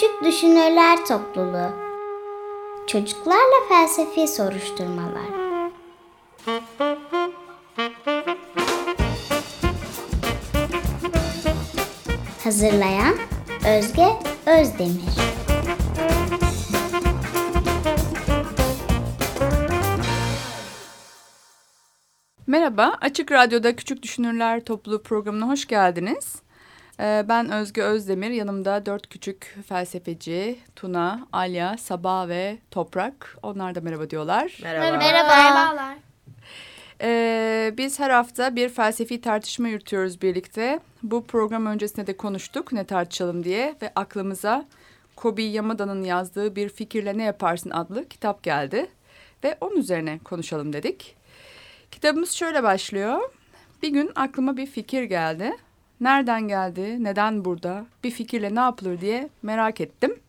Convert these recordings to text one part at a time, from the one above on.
Küçük Düşünürler Topluluğu. Çocuklarla Felsefi Soruşturmalar. Hazırlayan Özge Özdemir. Merhaba, Açık Radyo'da Küçük Düşünürler Topluluğu programına hoş geldiniz. Ee, Ben Özge Özdemir, yanımda dört küçük felsefeci, Tuna, Alya, Sabah ve Toprak. Onlar da merhaba diyorlar. Merhaba. Merhaba. Ee, biz her hafta bir felsefi tartışma yürütüyoruz birlikte. Bu program öncesinde de konuştuk ne tartışalım diye ve aklımıza Kobi Yamada'nın yazdığı Bir Fikirle Ne Yaparsın adlı kitap geldi. Ve onun üzerine konuşalım dedik. Kitabımız şöyle başlıyor. Bir gün aklıma bir fikir geldi. Nereden geldi, neden burada, bir fikirle ne yapılır diye merak ettim.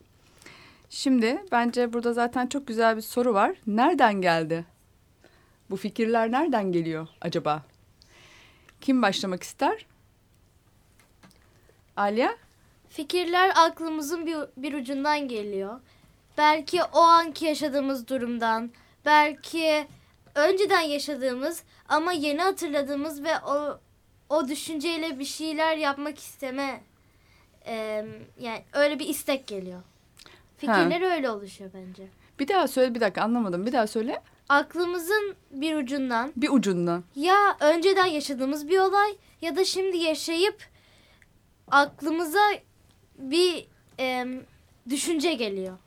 Şimdi bence burada zaten çok güzel bir soru var. Nereden geldi? Bu fikirler nereden geliyor acaba? Kim başlamak ister? Alya? Fikirler aklımızın bir, bir ucundan geliyor. Belki o anki yaşadığımız durumdan, belki önceden yaşadığımız ama yeni hatırladığımız ve o o düşünceyle bir şeyler yapmak isteme em, yani öyle bir istek geliyor. Fikirler öyle oluşuyor bence. Bir daha söyle bir dakika anlamadım. Bir daha söyle. Aklımızın bir ucundan Bir ucundan. ya önceden yaşadığımız bir olay ya da şimdi yaşayıp aklımıza bir em, düşünce geliyor.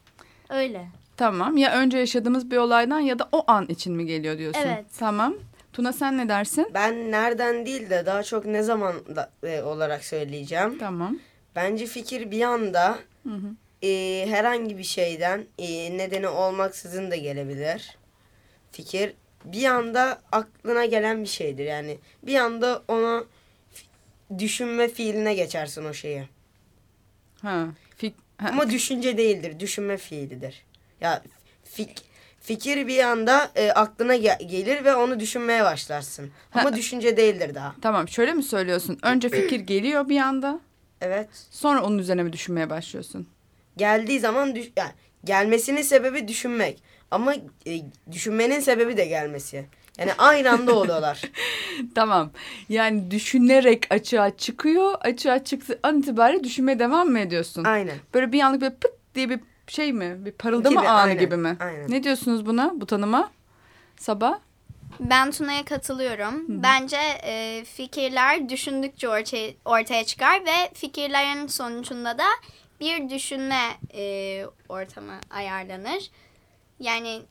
Öyle. Tamam. Ya önce yaşadığımız bir olaydan ya da o an için mi geliyor diyorsun? Evet. Tamam. Tuna sen ne dersin? Ben nereden değil de daha çok ne zaman da, e, olarak söyleyeceğim. Tamam. Bence fikir bir anda Hı hı. e, herhangi bir şeyden e, nedeni olmaksızın da gelebilir. Fikir bir anda aklına gelen bir şeydir. Yani bir anda ona düşünme fiiline geçersin o şeyi. Ha. Fik ha. Ama düşünce değildir, düşünme fiilidir. Ya fik fikir bir anda e, aklına ge- gelir ve onu düşünmeye başlarsın. Ama düşünce değildir daha. Tamam. Şöyle mi söylüyorsun? Önce fikir geliyor bir anda. Evet. Sonra onun üzerine mi düşünmeye başlıyorsun? geldiği zaman düş yani gelmesinin sebebi düşünmek. Ama e, düşünmenin sebebi de gelmesi. Yani aynı anda oluyorlar. Tamam. Yani düşünerek açığa çıkıyor. Açığa çıktığı an itibariyle düşünmeye devam mı ediyorsun? Aynen. Böyle bir anlık böyle pıt diye bir şey mi? Bir parıldama Gibi, anı aynen, gibi mi? aynen. Ne diyorsunuz buna, bu tanıma? Sabah? Ben Tuna'ya katılıyorum. Bence e, fikirler düşündükçe ortaya, ortaya çıkar ve fikirlerin sonucunda da bir düşünme e, ortamı ayarlanır. Yani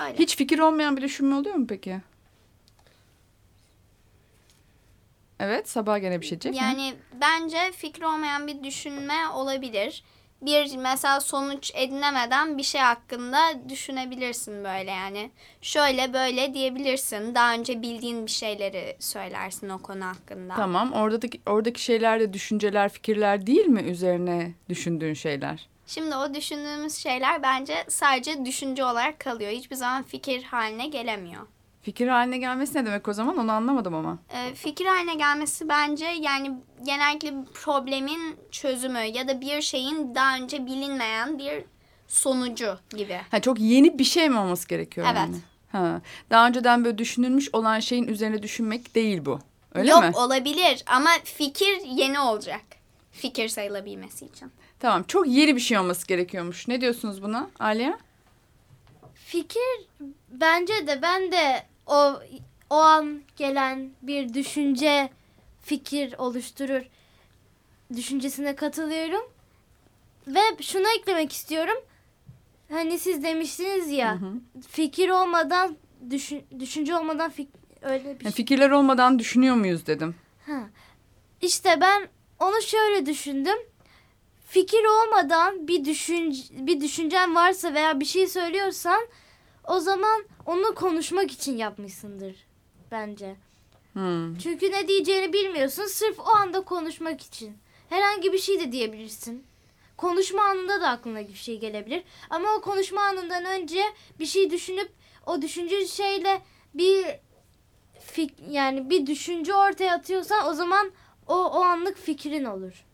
öyle. Hiç fikir olmayan bir düşünme oluyor mu peki? Evet, Sabah gene bir şey diyecek. Yani bence fikri olmayan bir düşünme olabilir. Bir mesela sonuç edinemeden bir şey hakkında düşünebilirsin böyle yani. Şöyle böyle diyebilirsin. Daha önce bildiğin bir şeyleri söylersin o konu hakkında. Tamam, oradaki, oradaki şeyler de düşünceler, fikirler değil mi üzerine düşündüğün şeyler? Şimdi o düşündüğümüz şeyler bence sadece düşünce olarak kalıyor. Hiçbir zaman fikir haline gelemiyor. Fikir haline gelmesi ne demek o zaman onu anlamadım ama. Ee, fikir haline gelmesi bence yani genellikle problemin çözümü ya da bir şeyin daha önce bilinmeyen bir sonucu gibi. Ha, çok yeni bir şey mi olması gerekiyor Evet. yani? Ha, daha önceden böyle düşünülmüş olan şeyin üzerine düşünmek değil bu. Öyle Yok mi? olabilir ama fikir yeni olacak. Fikir sayılabilmesi için. Tamam, çok yeni bir şey olması gerekiyormuş. Ne diyorsunuz buna Aliye? Fikir bence de ben de o o an gelen bir düşünce fikir oluşturur düşüncesine katılıyorum. Ve şunu eklemek istiyorum. Hani siz demiştiniz ya fikir olmadan düşün, düşünce olmadan fik, öyle bir Yani şey. fikirler olmadan düşünüyor muyuz dedim. Ha. İşte ben onu şöyle düşündüm. Fikir olmadan bir düşün bir düşüncen varsa veya bir şey söylüyorsan o zaman onu konuşmak için yapmışsındır bence. Hmm. Çünkü ne diyeceğini bilmiyorsun sırf o anda konuşmak için. Herhangi bir şey de diyebilirsin. Konuşma anında da aklına bir şey gelebilir. Ama o konuşma anından önce bir şey düşünüp o düşünce şeyle bir fik yani bir düşünce ortaya atıyorsan o zaman o o anlık fikrin olur.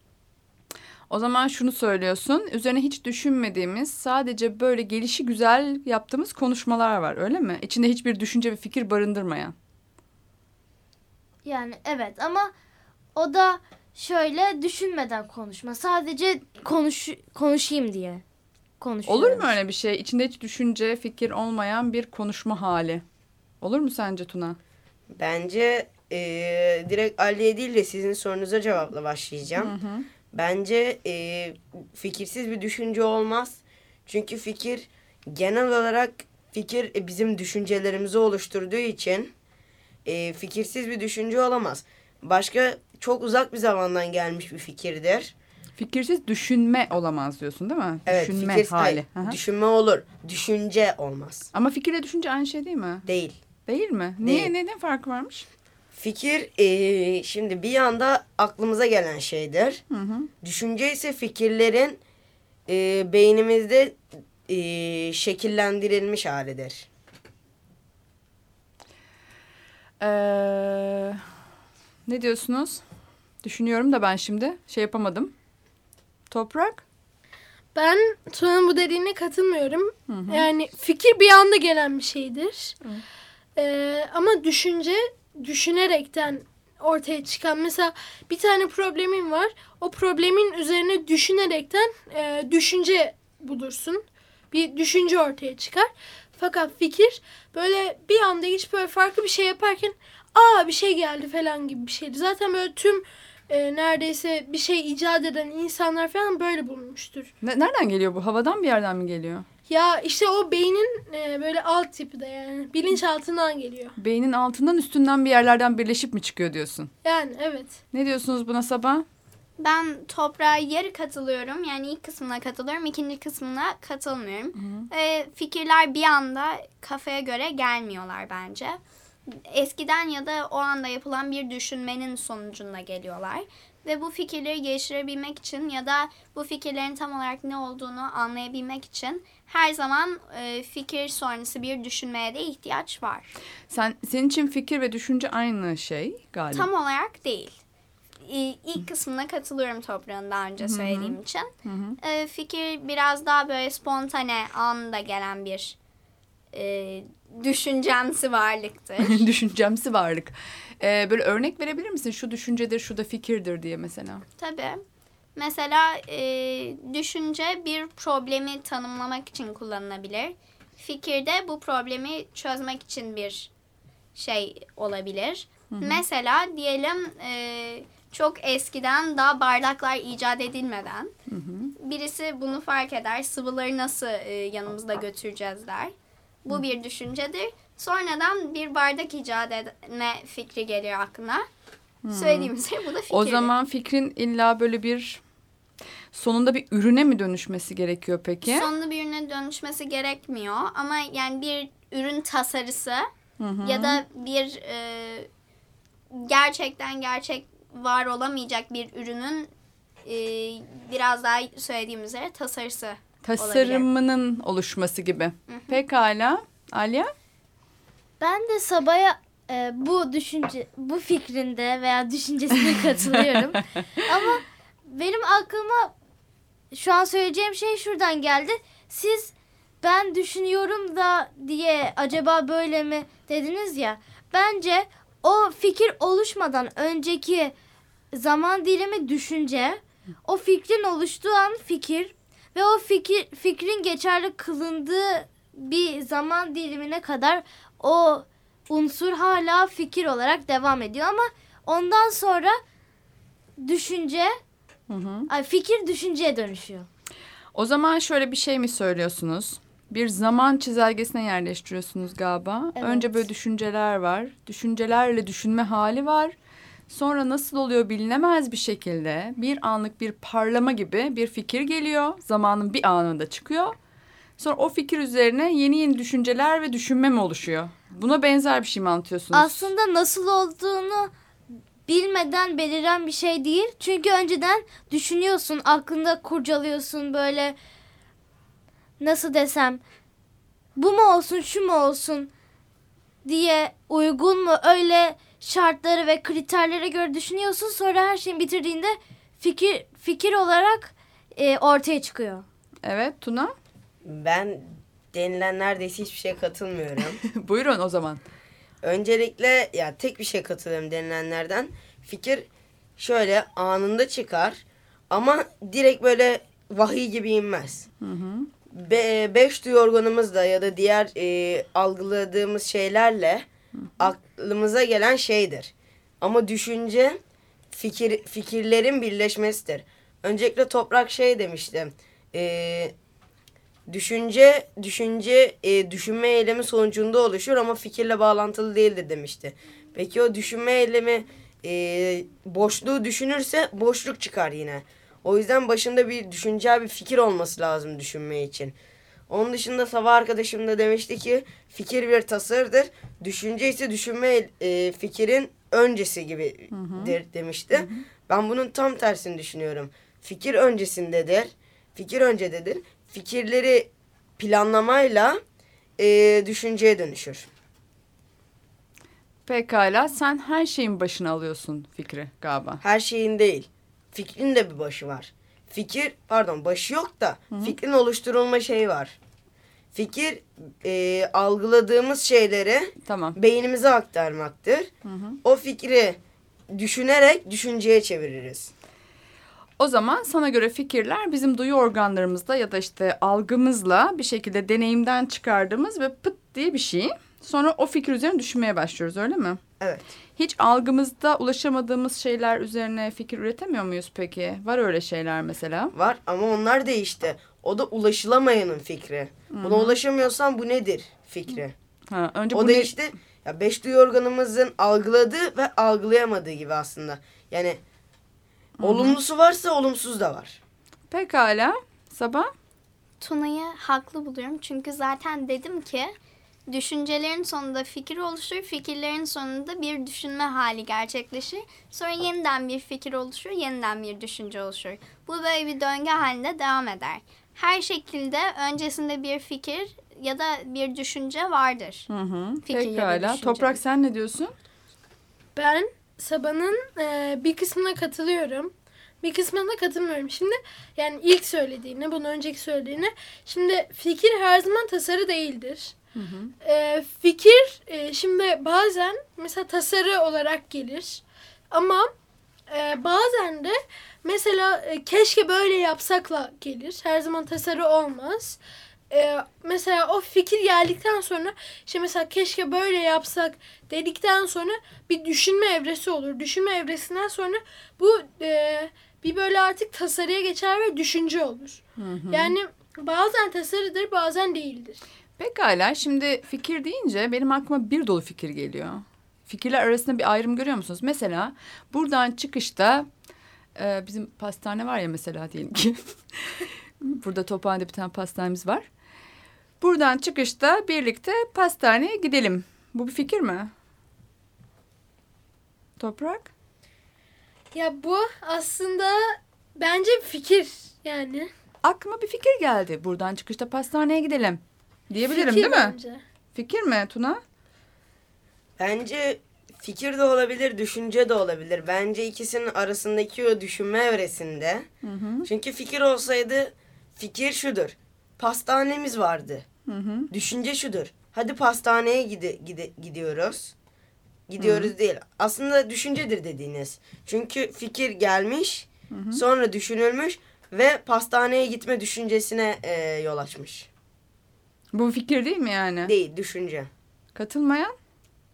O zaman şunu söylüyorsun. Üzerine hiç düşünmediğimiz, sadece böyle gelişi güzel yaptığımız konuşmalar var, öyle mi? İçinde hiçbir düşünce ve fikir barındırmayan. Yani evet ama o da şöyle düşünmeden konuşma. Sadece konuş konuşayım diye konuşuyoruz. Olur mu öyle bir şey? İçinde hiç düşünce, fikir olmayan bir konuşma hali. Olur mu sence Tuna? Bence eee, direkt Ali'ye değil de sizin sorunuza cevapla başlayacağım. Bence eee, fikirsiz bir düşünce olmaz. Çünkü fikir genel olarak fikir e, bizim düşüncelerimizi oluşturduğu için eee, fikirsiz bir düşünce olamaz. Başka çok uzak bir zamandan gelmiş bir fikirdir. Fikirsiz düşünme olamaz diyorsun değil mi? Evet, düşünme fikir, hali. hayır, düşünme olur. Düşünce olmaz. Ama fikirle düşünce aynı şey değil mi? Değil. Değil mi? Niye? Değil. Ne, ne farkı varmış? Fikir eee, şimdi bir anda aklımıza gelen şeydir. Hı hı. Düşünce ise fikirlerin eee, beynimizde eee, şekillendirilmiş halidir. Ee, ne diyorsunuz? Düşünüyorum da ben şimdi şey yapamadım. Toprak? Ben Tuna'nın bu dediğine katılmıyorum. Yani fikir bir anda gelen bir şeydir. Ee, ama düşünce düşünerekten ortaya çıkan mesela bir tane problemin var. O problemin üzerine düşünerekten e, düşünce bulursun. Bir düşünce ortaya çıkar. Fakat fikir böyle bir anda hiç böyle farklı bir şey yaparken aa bir şey geldi falan gibi bir şeydi. Zaten böyle tüm e, neredeyse bir şey icat eden insanlar falan böyle bulunmuştur. Ne- nereden geliyor bu? Havadan bir yerden mi geliyor? Ya işte o beynin e, böyle alt tipi de yani bilinçaltından geliyor. Beynin altından üstünden bir yerlerden birleşip mi çıkıyor diyorsun? Yani evet. Ne diyorsunuz buna Sabah? Ben toprağa yarı katılıyorum. Yani ilk kısmına katılıyorum. ikinci kısmına katılmıyorum. Ee, fikirler bir anda kafaya göre gelmiyorlar bence. Eskiden ya da o anda yapılan bir düşünmenin sonucunda geliyorlar. Ve bu fikirleri geliştirebilmek için ya da bu fikirlerin tam olarak ne olduğunu anlayabilmek için her zaman e, fikir sonrası bir düşünmeye de ihtiyaç var. Sen senin için fikir ve düşünce aynı şey galiba. Tam olarak değil. İ- İlk kısmına katılıyorum toprağın daha önce söylediğim için. Ee, fikir biraz daha böyle spontane anında gelen bir e, düşüncemsi varlıktır. Düşüncemsi varlık. Ee, böyle örnek verebilir misin? Şu düşüncedir, şu da fikirdir diye mesela. Tabii. Mesela e, düşünce bir problemi tanımlamak için kullanılabilir. Fikir de bu problemi çözmek için bir şey olabilir. Mesela diyelim e, çok eskiden daha bardaklar icat edilmeden birisi bunu fark eder. Sıvıları nasıl e, yanımızda götüreceğiz der. Bu bir düşüncedir. Sonradan bir bardak icat etme fikri geliyor aklına. Söylediğimiz şey bu da fikir. O zaman fikrin illa böyle bir sonunda bir ürüne mi dönüşmesi gerekiyor peki? Sonunda bir ürüne dönüşmesi gerekmiyor ama yani bir ürün tasarısı ya da bir e, gerçekten gerçek var olamayacak bir ürünün e, biraz daha söylediğim üzere tasarısı olabilir. Tasarımının oluşması gibi. Pekala. Alya? Ben de Sabah'a e, bu düşünce bu fikrinde veya düşüncesine katılıyorum. Ama benim aklıma şu an söyleyeceğim şey şuradan geldi. Siz ben düşünüyorum da diye acaba böyle mi dediniz ya. Bence o fikir oluşmadan önceki zaman dilimi düşünce, o fikrin oluştuğu an fikir ve o fikir fikrin geçerli kılındığı bir zaman dilimine kadar o unsur hala fikir olarak devam ediyor ama ondan sonra düşünce ay fikir düşünceye dönüşüyor. O zaman şöyle bir şey mi söylüyorsunuz? Bir zaman çizelgesine yerleştiriyorsunuz galiba. Evet. Önce böyle düşünceler var. Düşüncelerle düşünme hali var. Sonra nasıl oluyor bilinemez bir şekilde bir anlık bir parlama gibi bir fikir geliyor. Zamanın bir anında çıkıyor. Sonra o fikir üzerine yeni yeni düşünceler ve düşünme mi oluşuyor? Buna benzer bir şey mi anlatıyorsunuz? Aslında nasıl olduğunu bilmeden beliren bir şey değil. Çünkü önceden düşünüyorsun, aklında kurcalıyorsun böyle nasıl desem bu mu olsun, şu mu olsun diye uygun mu öyle şartları ve kriterlere göre düşünüyorsun. Sonra her şeyi bitirdiğinde fikir fikir olarak e, ortaya çıkıyor. Evet Tuna. Ben denilen neredeyse hiçbir şeye katılmıyorum. Buyurun o zaman. Öncelikle ya tek bir şey katılıyorum denilenlerden. Fikir şöyle anında çıkar ama direkt böyle vahiy gibi inmez. Be, beş duyu organımızla ya da diğer e, algıladığımız şeylerle aklımıza gelen şeydir. Ama düşünce fikir fikirlerin birleşmesidir. Öncelikle toprak şey demişti. E, Düşünce düşünce e, düşünme eylemi sonucunda oluşur ama fikirle bağlantılı değildir demişti. Peki o düşünme eylemi e, boşluğu düşünürse boşluk çıkar yine. O yüzden başında bir düşünce bir fikir olması lazım düşünme için. Onun dışında Sabah arkadaşım da demişti ki fikir bir tasarıdır. Düşünce ise düşünme e, fikirin öncesi gibidir demişti. Ben bunun tam tersini düşünüyorum. Fikir öncesindedir. Fikir öncededir. Fikirleri planlamayla e, düşünceye dönüşür. Pekala sen her şeyin başına alıyorsun fikri galiba. Her şeyin değil. Fikrin de bir başı var. Fikir pardon başı yok da fikrin oluşturulma şeyi var. Fikir e, algıladığımız şeyleri Tamam. beynimize aktarmaktır. O fikri düşünerek düşünceye çeviririz. O zaman sana göre fikirler bizim duyu organlarımızda ya da işte algımızla bir şekilde deneyimden çıkardığımız ve pıt diye bir şey. Sonra o fikir üzerine düşünmeye başlıyoruz öyle mi? Evet. Hiç algımızda ulaşamadığımız şeyler üzerine fikir üretemiyor muyuz peki? Var öyle şeyler mesela. Var ama onlar değişti. O da ulaşılamayanın fikri. Buna ulaşamıyorsan bu nedir fikri. Ha, önce O bu ne- işte ya beş duyu organımızın algıladığı ve algılayamadığı gibi aslında. Yani olumlusu varsa olumsuz da var. Pekala. Sabah. Tuna'yı haklı buluyorum. Çünkü zaten dedim ki düşüncelerin sonunda fikir oluşur. Fikirlerin sonunda bir düşünme hali gerçekleşir. Sonra yeniden bir fikir oluşur. Yeniden bir düşünce oluşur. Bu böyle bir döngü halinde devam eder. Her şekilde öncesinde bir fikir ya da bir düşünce vardır. Hı hı. Fikir ya da Pekala. düşünce. Toprak sen ne diyorsun? Ben Sabah'ın e, bir kısmına katılıyorum. Bir kısmına katılmıyorum. Şimdi yani ilk söylediğine, bunu önceki söylediğine. Şimdi fikir her zaman tasarı değildir. E, fikir e, şimdi bazen mesela tasarı olarak gelir. Ama e, bazen de mesela e, keşke böyle yapsakla gelir. Her zaman tasarı olmaz. E, mesela o fikir geldikten sonra işte mesela keşke böyle yapsak dedikten sonra bir düşünme evresi olur. Düşünme evresinden sonra bu e, bir böyle artık tasarıya geçer ve düşünce olur. Yani bazen tasarıdır bazen değildir. Pekala. Şimdi fikir deyince benim aklıma bir dolu fikir geliyor. Fikirler arasında bir ayrım görüyor musunuz? Mesela buradan çıkışta e, bizim pastane var ya mesela diyelim ki. Burada Tophane'de bir tane pastanemiz var. Buradan çıkışta birlikte pastaneye gidelim. Bu bir fikir mi? Toprak? Ya bu aslında bence fikir yani. Aklıma bir fikir geldi. Buradan çıkışta pastaneye gidelim. Diyebilirim Fikir değil mi? bence. Fikir mi Tuna? Bence fikir de olabilir, düşünce de olabilir. Bence ikisinin arasındaki o düşünme evresinde. Çünkü fikir olsaydı fikir şudur. Pastanemiz vardı. Düşünce şudur. Hadi pastaneye gide, gide, gidiyoruz. Gidiyoruz değil. Aslında düşüncedir dediğiniz. Çünkü fikir gelmiş, sonra düşünülmüş ve pastaneye gitme düşüncesine e, yol açmış. Bu fikir değil mi yani? Değil, düşünce. Katılmayan?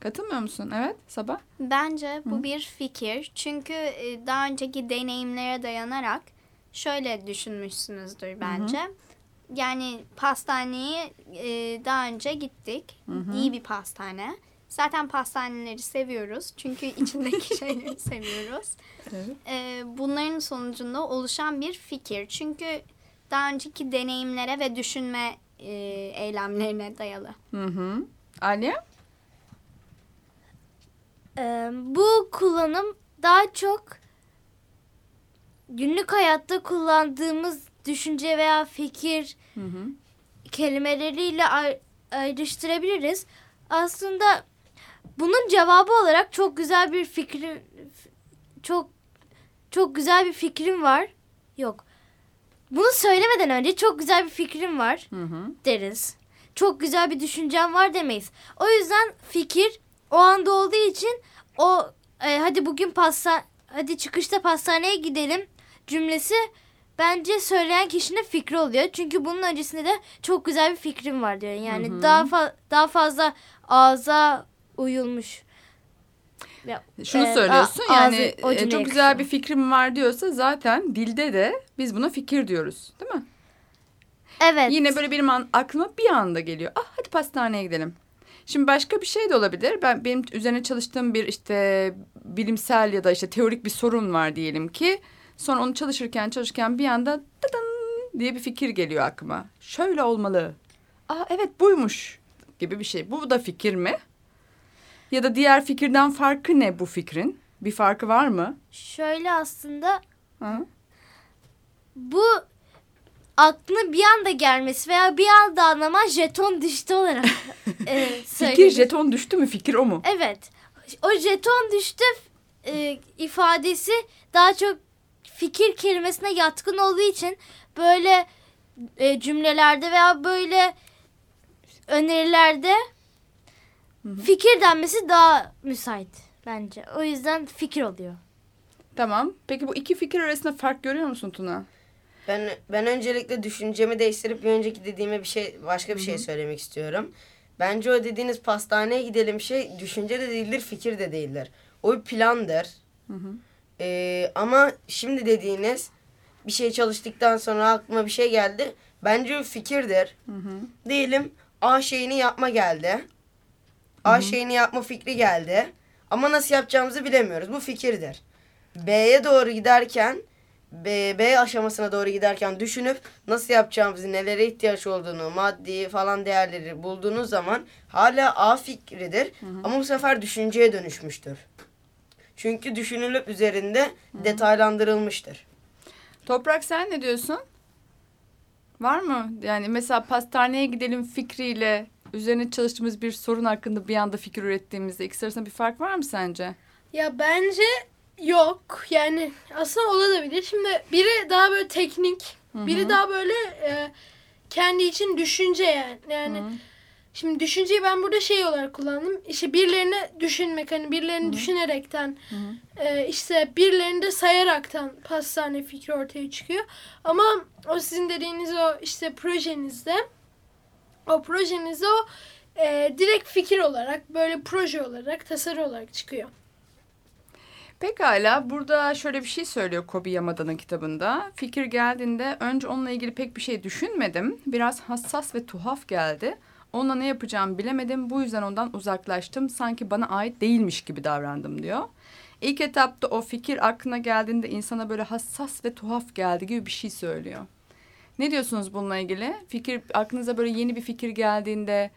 Katılmıyor musun? Evet Sabah. Bence bu bir fikir. Çünkü e, daha önceki deneyimlere dayanarak şöyle düşünmüşsünüzdür bence. Yani pastaneyi e, daha önce gittik. İyi bir pastane. Zaten pastaneleri seviyoruz. Çünkü içindeki şeyleri seviyoruz. Evet. E, bunların sonucunda oluşan bir fikir. Çünkü daha önceki deneyimlere ve düşünme e, eylemlerine dayalı. Hı hı. Aliye? Ee, bu kullanım daha çok günlük hayatta kullandığımız düşünce veya fikir Hı hı. kelimeleriyle ay- ayrıştırabiliriz. Aslında bunun cevabı olarak çok güzel bir fikrim çok çok güzel bir fikrim var. Yok. bunu söylemeden önce çok güzel bir fikrim var Hı hı. deriz. Çok güzel bir düşüncem var demeyiz. O yüzden fikir o anda olduğu için o e, hadi bugün pasta hadi çıkışta pastaneye gidelim cümlesi bence söyleyen kişinin fikri oluyor. Çünkü bunun öncesinde de çok güzel bir fikrim var diyor. Yani daha fa- daha fazla ağza uyulmuş. Ya, Şunu e, söylüyorsun a- yani ağzı e, çok güzel bir fikrim var diyorsa zaten dilde de biz buna fikir diyoruz değil mi? Evet. Yine böyle benim an, aklıma bir anda geliyor. Ah hadi pastaneye gidelim. Şimdi başka bir şey de olabilir. Ben benim üzerine çalıştığım bir işte bilimsel ya da işte teorik bir sorun var diyelim ki. Sonra onu çalışırken çalışırken bir anda dıdın diye bir fikir geliyor aklıma. Şöyle olmalı. Aa evet buymuş gibi bir şey. Bu da fikir mi? Ya da diğer fikirden farkı ne bu fikrin? Bir farkı var mı? Şöyle aslında Hı? bu aklına bir anda gelmesi veya bir anda anlaman jeton düştü olarak e, Fikir söylenir. jeton düştü mü fikir o mu? Evet. O jeton düştü e, ifadesi daha çok fikir kelimesine yatkın olduğu için böyle e, cümlelerde veya böyle önerilerde fikir denmesi daha müsait bence. O yüzden fikir oluyor. Tamam. Peki bu iki fikir arasında fark görüyor musun Tuna? Ben ben öncelikle düşüncemi değiştirip bir önceki dediğime bir şey başka bir şey söylemek istiyorum. Bence o dediğiniz pastaneye gidelim şey düşünce de değildir, fikir de değildir. O bir plandır. Ee, ama şimdi dediğiniz bir şey çalıştıktan sonra aklıma bir şey geldi. Bence o fikirdir. Diyelim A şeyini yapma geldi. A şeyini yapma fikri geldi. Ama nasıl yapacağımızı bilemiyoruz. Bu fikirdir. B'ye doğru giderken B, B aşamasına doğru giderken düşünüp nasıl yapacağımızı, nelere ihtiyaç olduğunu, maddi falan değerleri bulduğunuz zaman hala A fikridir ama bu sefer düşünceye dönüşmüştür. Çünkü düşünülüp üzerinde detaylandırılmıştır. Toprak sen ne diyorsun? Var mı? Yani mesela pastaneye gidelim fikriyle üzerine çalıştığımız bir sorun hakkında bir anda fikir ürettiğimizde ikisi arasında bir fark var mı sence? Ya bence yok. Yani aslında olabilir. Şimdi biri daha böyle teknik, biri daha böyle e, kendi için düşünce yani. Yani şimdi düşünceyi ben burada şey olarak kullandım. İşte birilerini düşünmek hani birilerini düşünerekten e, işte birilerini de sayaraktan pastane fikri ortaya çıkıyor. Ama o sizin dediğiniz o işte projenizde o projenizde o e, direkt fikir olarak böyle proje olarak tasarı olarak çıkıyor. Pekala burada şöyle bir şey söylüyor Kobi Yamada'nın kitabında. Fikir geldiğinde önce onunla ilgili pek bir şey düşünmedim. Biraz hassas ve tuhaf geldi. Onunla ne yapacağımı bilemedim. Bu yüzden ondan uzaklaştım. Sanki bana ait değilmiş gibi davrandım diyor. İlk etapta o fikir aklına geldiğinde insana böyle hassas ve tuhaf geldi gibi bir şey söylüyor. Ne diyorsunuz bununla ilgili? Fikir aklınıza böyle yeni bir fikir geldiğinde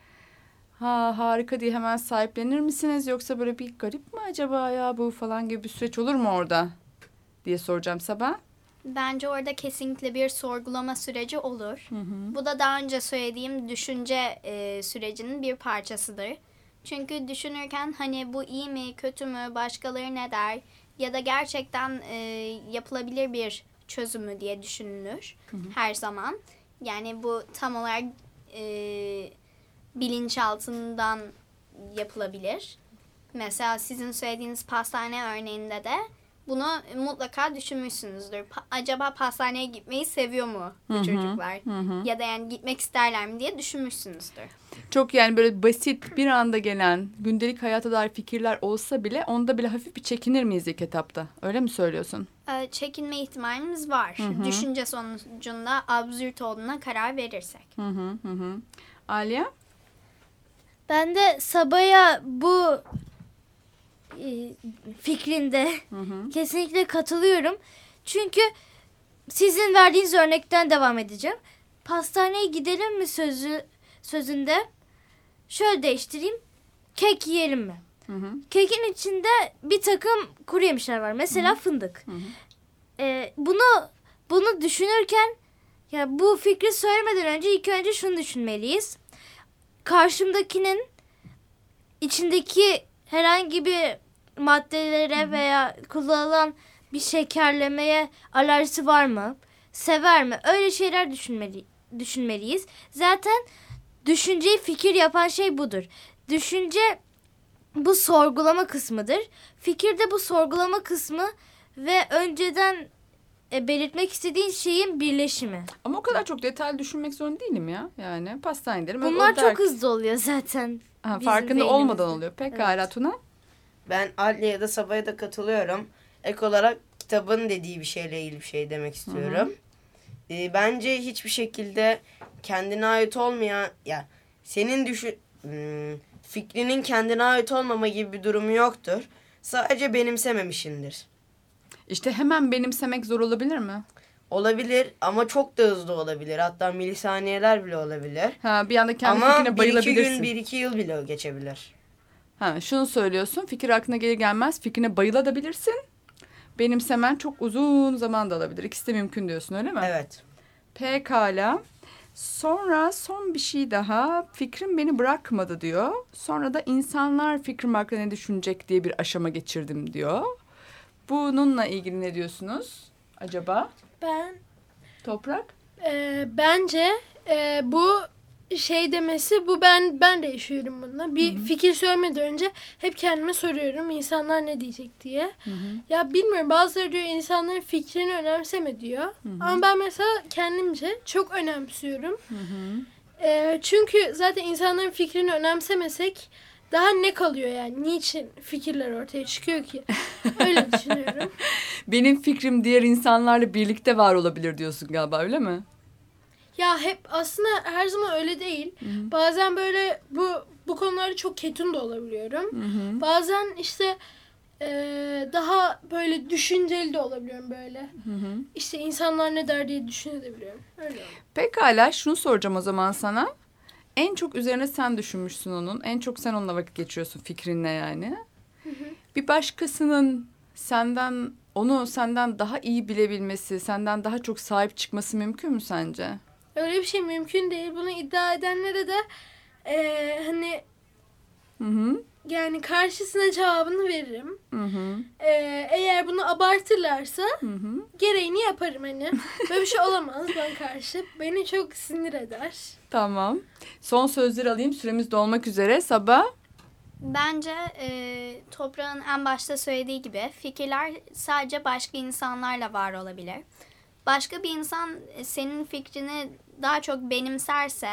ha harika diye hemen sahiplenir misiniz yoksa böyle bir garip mi acaba ya bu falan gibi bir süreç olur mu orada diye soracağım sabah. Bence orada kesinlikle bir sorgulama süreci olur. Bu da daha önce söylediğim düşünce e, sürecinin bir parçasıdır. Çünkü düşünürken hani bu iyi mi, kötü mü, başkaları ne der ya da gerçekten e, yapılabilir bir çözümü diye düşünülür her zaman. Yani bu tam olarak e, bilinçaltından yapılabilir. Mesela sizin söylediğiniz pastane örneğinde de bunu mutlaka düşünmüşsünüzdür. Pa- acaba pastaneye gitmeyi seviyor mu bu çocuklar? Ya da yani gitmek isterler mi diye düşünmüşsünüzdür. Çok yani böyle basit bir anda gelen gündelik hayata dair fikirler olsa bile onda bile hafif bir çekinir miyiz ilk etapta? Öyle mi söylüyorsun? Ee, çekinme ihtimalimiz var. Düşünce sonucunda absürt olduğuna karar verirsek. Hı hı hı. hı. Aliye? Ben de Sabaya bu e, fikrinde kesinlikle katılıyorum. Çünkü sizin verdiğiniz örnekten devam edeceğim. Pastaneye gidelim mi sözü sözünde şöyle değiştireyim. Kek yiyelim mi? Kekin içinde bir takım kuru yemişler var. Mesela fındık. E, bunu bunu düşünürken ya bu fikri söylemeden önce ilk önce şunu düşünmeliyiz. Karşımdakinin içindeki herhangi bir maddelere veya kullanılan bir şekerlemeye alerjisi var mı? sever mi? Öyle şeyler düşünmeli, düşünmeliyiz. Zaten düşünceyi fikir yapan şey budur. Düşünce bu sorgulama kısmıdır. Fikir de bu sorgulama kısmı ve önceden e, belirtmek istediğin şeyin birleşimi. Ama o kadar çok detaylı düşünmek zorunda değilim ya. Yani pastane giderim. O- o Bunlar çok hızlı oluyor zaten. Ha, farkında olmadan beynimizde. oluyor. Pekala Tuna. Ben Ali'ye de Sabah'a da katılıyorum. Ek olarak kitabın dediği bir şeyle ilgili bir şey demek istiyorum. Ee, bence hiçbir şekilde kendine ait olmayan ya senin düşün hmm, fikrinin kendine ait olmama gibi bir durumu yoktur. Sadece benimsememişindir. İşte hemen benimsemek zor olabilir mi? Olabilir ama çok da hızlı olabilir. Hatta milisaniyeler bile olabilir. Ha, bir anda kendi ama fikrine bir iki bayılabilirsin. gün, bir iki yıl bile geçebilir. Ha, şunu söylüyorsun. Fikir aklına gelir gelmez fikrine bayılabilirsin. Benimsemen çok uzun zaman da alabilir. İkisi de mümkün diyorsun öyle mi? Evet. Pekala. Sonra son bir şey daha. Fikrim beni bırakmadı diyor. Sonra da insanlar fikrim hakkında ne düşünecek diye bir aşama geçirdim diyor. Bununla ilgili ne diyorsunuz acaba? Ben Toprak? e, bence e, bu şey demesi bu ben ben de yaşıyorum bununla. Bir fikir söylemeden önce hep kendime soruyorum insanlar ne diyecek diye. Ya bilmiyorum bazıları diyor insanların fikrini önemseme diyor. Ama ben mesela kendimce çok önemsiyorum. E, çünkü zaten insanların fikrini önemsemesek daha ne kalıyor yani? Niçin fikirler ortaya çıkıyor ki? Öyle düşünüyorum. Benim fikrim diğer insanlarla birlikte var olabilir diyorsun galiba öyle mi? Ya hep aslında her zaman öyle değil. Bazen böyle bu bu konularda çok ketum da olabiliyorum. Bazen işte eee, daha böyle düşünceli de olabiliyorum böyle. İşte insanlar ne der diye düşünebiliyorum. Öyle. Pekala şunu soracağım o zaman sana. En çok üzerine sen düşünmüşsün onun. En çok sen onunla vakit geçiriyorsun fikrinle yani. Bir başkasının senden onu senden daha iyi bilebilmesi, senden daha çok sahip çıkması mümkün mü sence? Öyle bir şey mümkün değil. Bunu iddia edenlere de eee, hani Hı hı. yani karşısına cevabını veririm. Hı hı. Eee, eğer bunu abartırlarsa Hı hı. gereğini yaparım hani. Böyle bir şey olamaz bana karşı. Beni çok sinir eder. Tamam. Son sözleri alayım. Süremiz dolmak üzere. Sabah. Bence e, toprağın en başta söylediği gibi fikirler sadece başka insanlarla var olabilir. Başka bir insan e, senin fikrini daha çok benimserse,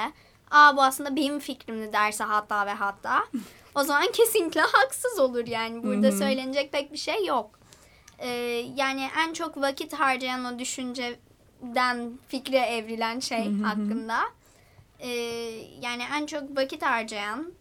aa bu aslında benim fikrimdi derse hatta ve hatta, o zaman kesinlikle haksız olur yani. Burada söylenecek pek bir şey yok. E, yani en çok vakit harcayan o düşünceden fikre evrilen şey hakkında. e, yani en çok vakit harcayan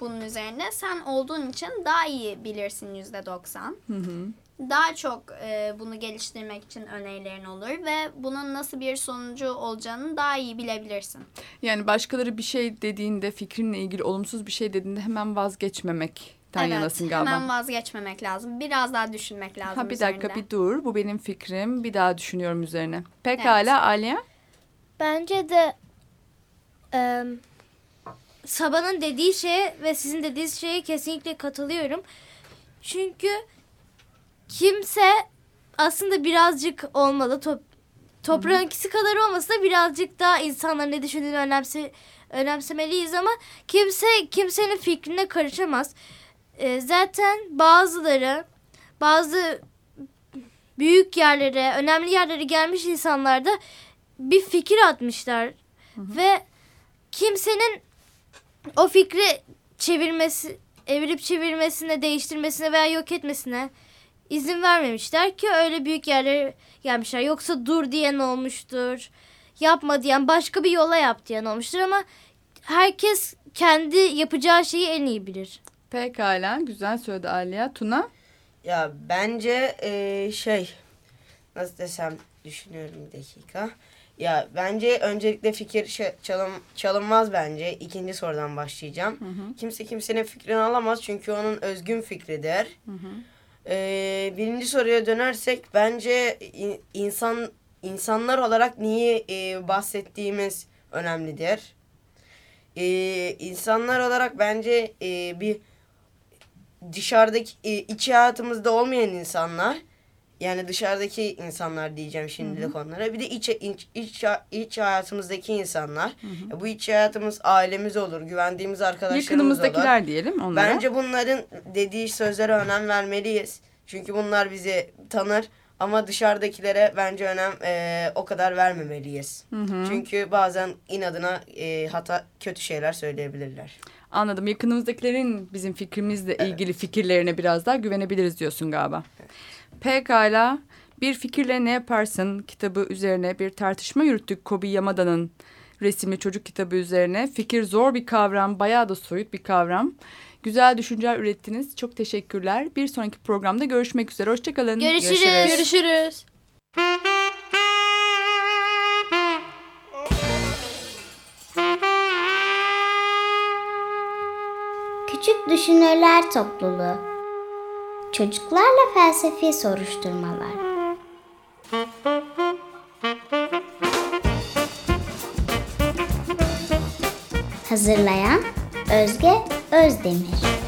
bunun üzerine sen olduğun için daha iyi bilirsin yüzde doksan. Hı hı. Daha çok e, bunu geliştirmek için önerilerin olur ve bunun nasıl bir sonucu olacağını daha iyi bilebilirsin. Yani başkaları bir şey dediğinde, fikrinle ilgili olumsuz bir şey dediğinde hemen vazgeçmemekten yanasın galiba. hemen vazgeçmemek lazım. Biraz daha düşünmek lazım Ha bir dakika üzerinde. bir dur. Bu benim fikrim. Bir daha düşünüyorum üzerine. Pekala Aliye. Bence de eee Sabah'ın dediği şeye ve sizin dediğiniz şeye kesinlikle katılıyorum. Çünkü kimse aslında birazcık olmalı. Top, toprağın ikisi kadar olmasa da birazcık daha insanların ne düşündüğünü önemse, önemsemeliyiz ama kimse kimsenin fikrine karışamaz. Eee, zaten bazıları bazı büyük yerlere, önemli yerlere gelmiş insanlar da bir fikir atmışlar ve kimsenin o fikri çevirmesi, evirip çevirmesine, değiştirmesine veya yok etmesine izin vermemişler ki öyle büyük yerlere gelmişler. Yoksa dur diyen olmuştur, yapma diyen, başka bir yola yap diyen olmuştur ama herkes kendi yapacağı şeyi en iyi bilir. Pekala. Güzel söyledi Aliye. Tuna. Ya bence eee, şey nasıl desem düşünüyorum bir dakika. Ya bence öncelikle fikir şey- çalın, çalınmaz bence. İkinci sorudan başlayacağım. Kimse kimsenin fikrini alamaz çünkü onun özgün fikridir. Eee, birinci soruya dönersek bence in- insan insanlar olarak niye eee, bahsettiğimiz önemlidir. Eee insanlar olarak bence eee, bir dışarıdaki e, içi hayatımızda olmayan insanlar yani dışarıdaki insanlar diyeceğim şimdilik onlara. Bir de iç, iç, iç, iç hayatımızdaki insanlar. Ya bu iç hayatımız ailemiz olur, güvendiğimiz arkadaşlarımız olur. Yakınımızdakiler diyelim onlara. Bence bunların dediği sözlere önem vermeliyiz. Çünkü bunlar bizi tanır ama dışarıdakilere bence önem e, o kadar vermemeliyiz. Çünkü bazen inadına e, hata kötü şeyler söyleyebilirler. Anladım. Yakınımızdakilerin bizim fikrimizle ilgili fikirlerine biraz daha güvenebiliriz diyorsun galiba. Pekala. Bir fikirle ne yaparsın kitabı üzerine bir tartışma yürüttük Kobi Yamada'nın resimli çocuk kitabı üzerine. Fikir zor bir kavram, bayağı da soyut bir kavram. Güzel düşünceler ürettiniz. Çok teşekkürler. Bir sonraki programda görüşmek üzere. Hoşçakalın. Görüşürüz. Görüşürüz. Küçük Düşünürler Topluluğu Çocuklarla Felsefi Soruşturmalar. Hazırlayan Özge Özdemir